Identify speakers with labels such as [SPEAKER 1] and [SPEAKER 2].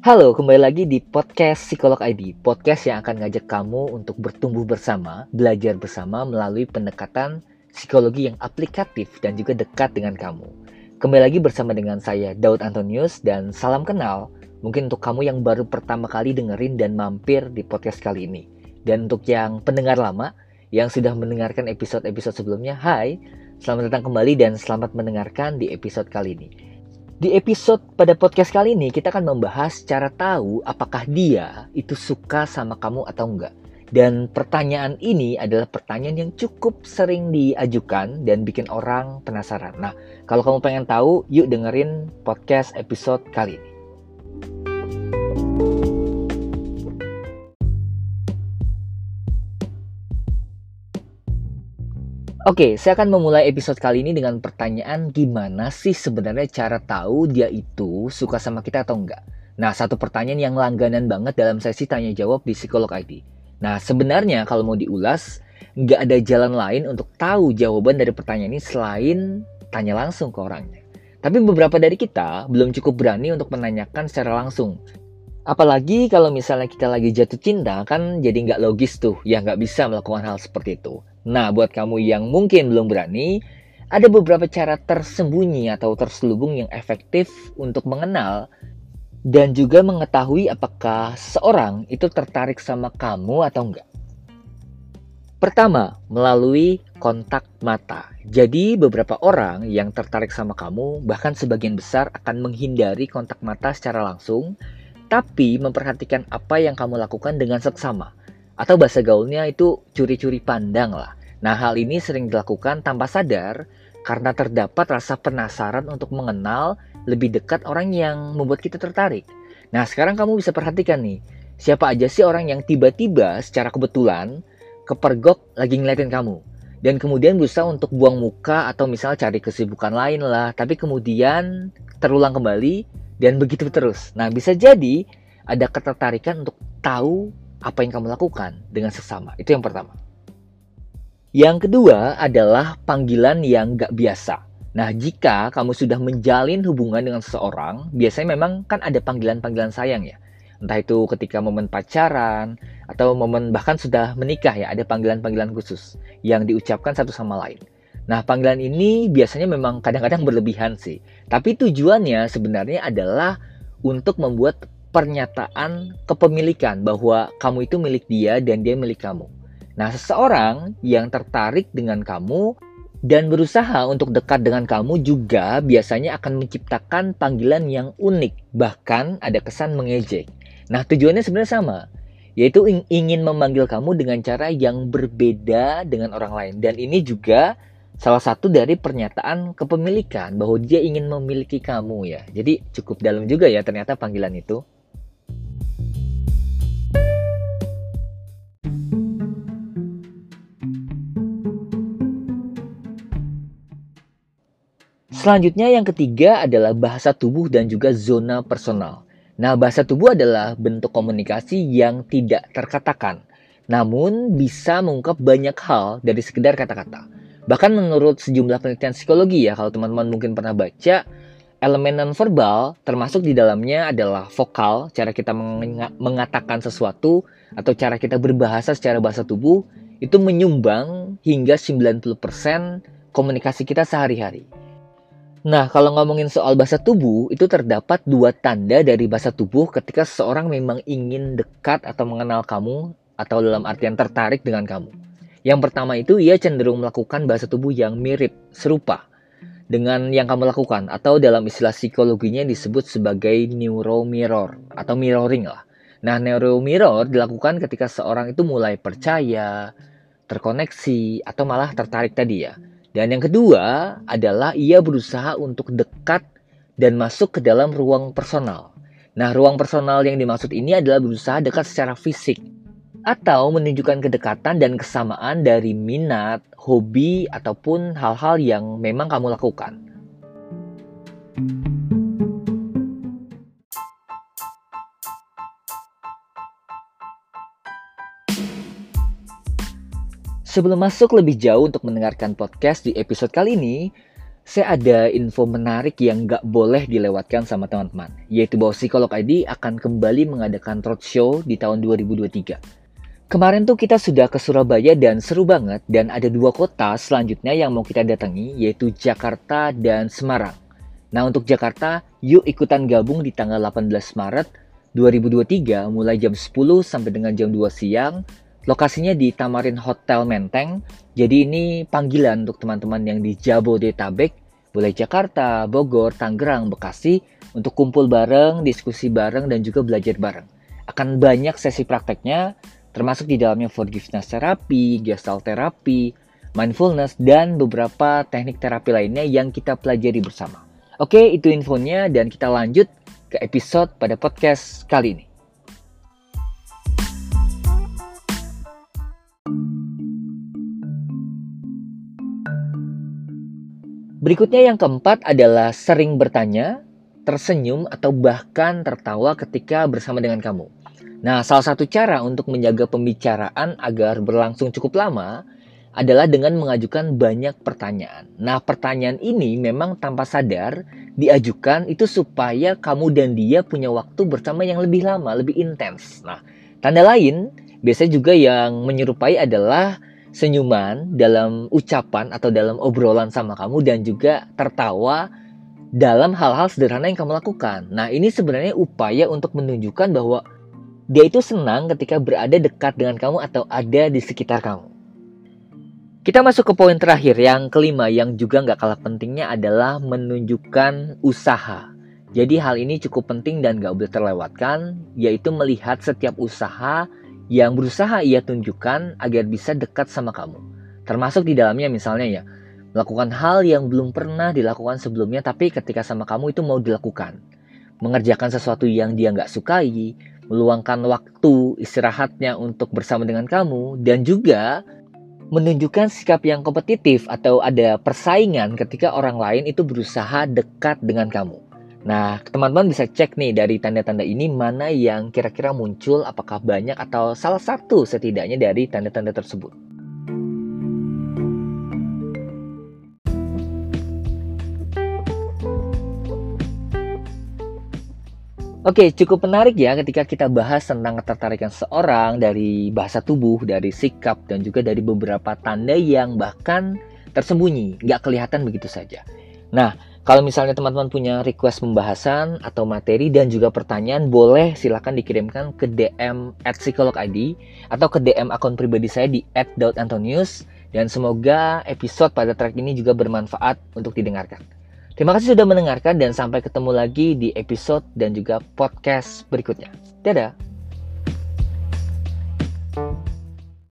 [SPEAKER 1] Halo, kembali lagi di podcast Psikolog ID, podcast yang akan ngajak kamu untuk bertumbuh bersama, belajar bersama melalui pendekatan psikologi yang aplikatif dan juga dekat dengan kamu. Kembali lagi bersama dengan saya Daud Antonius dan salam kenal. Mungkin untuk kamu yang baru pertama kali dengerin dan mampir di podcast kali ini. Dan untuk yang pendengar lama yang sudah mendengarkan episode-episode sebelumnya, hai, selamat datang kembali dan selamat mendengarkan di episode kali ini. Di episode pada podcast kali ini kita akan membahas cara tahu apakah dia itu suka sama kamu atau enggak. Dan pertanyaan ini adalah pertanyaan yang cukup sering diajukan dan bikin orang penasaran. Nah, kalau kamu pengen tahu, yuk dengerin podcast episode kali ini. Oke, saya akan memulai episode kali ini dengan pertanyaan gimana sih sebenarnya cara tahu dia itu suka sama kita atau enggak. Nah, satu pertanyaan yang langganan banget dalam sesi tanya jawab di Psikolog ID. Nah, sebenarnya kalau mau diulas, nggak ada jalan lain untuk tahu jawaban dari pertanyaan ini selain tanya langsung ke orangnya. Tapi beberapa dari kita belum cukup berani untuk menanyakan secara langsung. Apalagi kalau misalnya kita lagi jatuh cinta, kan jadi nggak logis tuh, ya nggak bisa melakukan hal seperti itu. Nah, buat kamu yang mungkin belum berani, ada beberapa cara tersembunyi atau terselubung yang efektif untuk mengenal dan juga mengetahui apakah seorang itu tertarik sama kamu atau enggak. Pertama, melalui kontak mata. Jadi, beberapa orang yang tertarik sama kamu, bahkan sebagian besar akan menghindari kontak mata secara langsung, tapi memperhatikan apa yang kamu lakukan dengan seksama atau bahasa gaulnya itu curi-curi pandang lah. Nah, hal ini sering dilakukan tanpa sadar karena terdapat rasa penasaran untuk mengenal lebih dekat orang yang membuat kita tertarik. Nah, sekarang kamu bisa perhatikan nih, siapa aja sih orang yang tiba-tiba secara kebetulan kepergok lagi ngeliatin kamu. Dan kemudian berusaha untuk buang muka atau misal cari kesibukan lain lah. Tapi kemudian terulang kembali dan begitu terus. Nah, bisa jadi ada ketertarikan untuk tahu apa yang kamu lakukan dengan sesama. Itu yang pertama. Yang kedua adalah panggilan yang gak biasa. Nah, jika kamu sudah menjalin hubungan dengan seseorang, biasanya memang kan ada panggilan-panggilan sayang ya. Entah itu ketika momen pacaran, atau momen bahkan sudah menikah ya, ada panggilan-panggilan khusus yang diucapkan satu sama lain. Nah, panggilan ini biasanya memang kadang-kadang berlebihan sih. Tapi tujuannya sebenarnya adalah untuk membuat pernyataan kepemilikan bahwa kamu itu milik dia dan dia milik kamu. Nah, seseorang yang tertarik dengan kamu dan berusaha untuk dekat dengan kamu juga biasanya akan menciptakan panggilan yang unik, bahkan ada kesan mengejek. Nah, tujuannya sebenarnya sama, yaitu ingin memanggil kamu dengan cara yang berbeda dengan orang lain. Dan ini juga salah satu dari pernyataan kepemilikan bahwa dia ingin memiliki kamu ya. Jadi cukup dalam juga ya ternyata panggilan itu. Selanjutnya yang ketiga adalah bahasa tubuh dan juga zona personal. Nah, bahasa tubuh adalah bentuk komunikasi yang tidak terkatakan, namun bisa mengungkap banyak hal dari sekedar kata-kata. Bahkan menurut sejumlah penelitian psikologi ya, kalau teman-teman mungkin pernah baca, elemen nonverbal termasuk di dalamnya adalah vokal, cara kita mengatakan sesuatu atau cara kita berbahasa secara bahasa tubuh itu menyumbang hingga 90% komunikasi kita sehari-hari. Nah, kalau ngomongin soal bahasa tubuh, itu terdapat dua tanda dari bahasa tubuh ketika seseorang memang ingin dekat atau mengenal kamu atau dalam artian tertarik dengan kamu. Yang pertama itu ia cenderung melakukan bahasa tubuh yang mirip, serupa dengan yang kamu lakukan atau dalam istilah psikologinya disebut sebagai neuromirror atau mirroring lah. Nah, neuromirror dilakukan ketika seorang itu mulai percaya, terkoneksi atau malah tertarik tadi ya dan yang kedua adalah ia berusaha untuk dekat dan masuk ke dalam ruang personal. Nah, ruang personal yang dimaksud ini adalah berusaha dekat secara fisik atau menunjukkan kedekatan dan kesamaan dari minat, hobi, ataupun hal-hal yang memang kamu lakukan. Sebelum masuk lebih jauh untuk mendengarkan podcast di episode kali ini, saya ada info menarik yang nggak boleh dilewatkan sama teman-teman, yaitu bahwa Psikolog ID akan kembali mengadakan roadshow di tahun 2023. Kemarin tuh kita sudah ke Surabaya dan seru banget dan ada dua kota selanjutnya yang mau kita datangi yaitu Jakarta dan Semarang. Nah untuk Jakarta, yuk ikutan gabung di tanggal 18 Maret 2023 mulai jam 10 sampai dengan jam 2 siang. Lokasinya di Tamarin Hotel Menteng. Jadi ini panggilan untuk teman-teman yang di Jabodetabek boleh Jakarta, Bogor, Tangerang, Bekasi untuk kumpul bareng, diskusi bareng, dan juga belajar bareng. Akan banyak sesi prakteknya, termasuk di dalamnya forgiveness terapi, gestalt terapi, mindfulness, dan beberapa teknik terapi lainnya yang kita pelajari bersama. Oke, itu infonya dan kita lanjut ke episode pada podcast kali ini. Berikutnya yang keempat adalah sering bertanya, tersenyum, atau bahkan tertawa ketika bersama dengan kamu. Nah, salah satu cara untuk menjaga pembicaraan agar berlangsung cukup lama adalah dengan mengajukan banyak pertanyaan. Nah, pertanyaan ini memang tanpa sadar diajukan itu supaya kamu dan dia punya waktu bersama yang lebih lama, lebih intens. Nah, tanda lain biasanya juga yang menyerupai adalah senyuman dalam ucapan atau dalam obrolan sama kamu dan juga tertawa dalam hal-hal sederhana yang kamu lakukan. Nah, ini sebenarnya upaya untuk menunjukkan bahwa dia itu senang ketika berada dekat dengan kamu atau ada di sekitar kamu. Kita masuk ke poin terakhir, yang kelima yang juga nggak kalah pentingnya adalah menunjukkan usaha. Jadi hal ini cukup penting dan nggak boleh terlewatkan, yaitu melihat setiap usaha yang berusaha ia tunjukkan agar bisa dekat sama kamu. Termasuk di dalamnya misalnya ya, melakukan hal yang belum pernah dilakukan sebelumnya tapi ketika sama kamu itu mau dilakukan. Mengerjakan sesuatu yang dia nggak sukai, meluangkan waktu istirahatnya untuk bersama dengan kamu, dan juga menunjukkan sikap yang kompetitif atau ada persaingan ketika orang lain itu berusaha dekat dengan kamu. Nah, teman-teman bisa cek nih dari tanda-tanda ini mana yang kira-kira muncul, apakah banyak atau salah satu setidaknya dari tanda-tanda tersebut. Oke, cukup menarik ya ketika kita bahas tentang ketertarikan seorang dari bahasa tubuh, dari sikap, dan juga dari beberapa tanda yang bahkan tersembunyi, nggak kelihatan begitu saja. Nah, kalau misalnya teman-teman punya request pembahasan atau materi dan juga pertanyaan, boleh silahkan dikirimkan ke DM at psikolog ID atau ke DM akun pribadi saya di @antonius dan semoga episode pada track ini juga bermanfaat untuk didengarkan. Terima kasih sudah mendengarkan dan sampai ketemu lagi di episode dan juga podcast berikutnya. Dadah!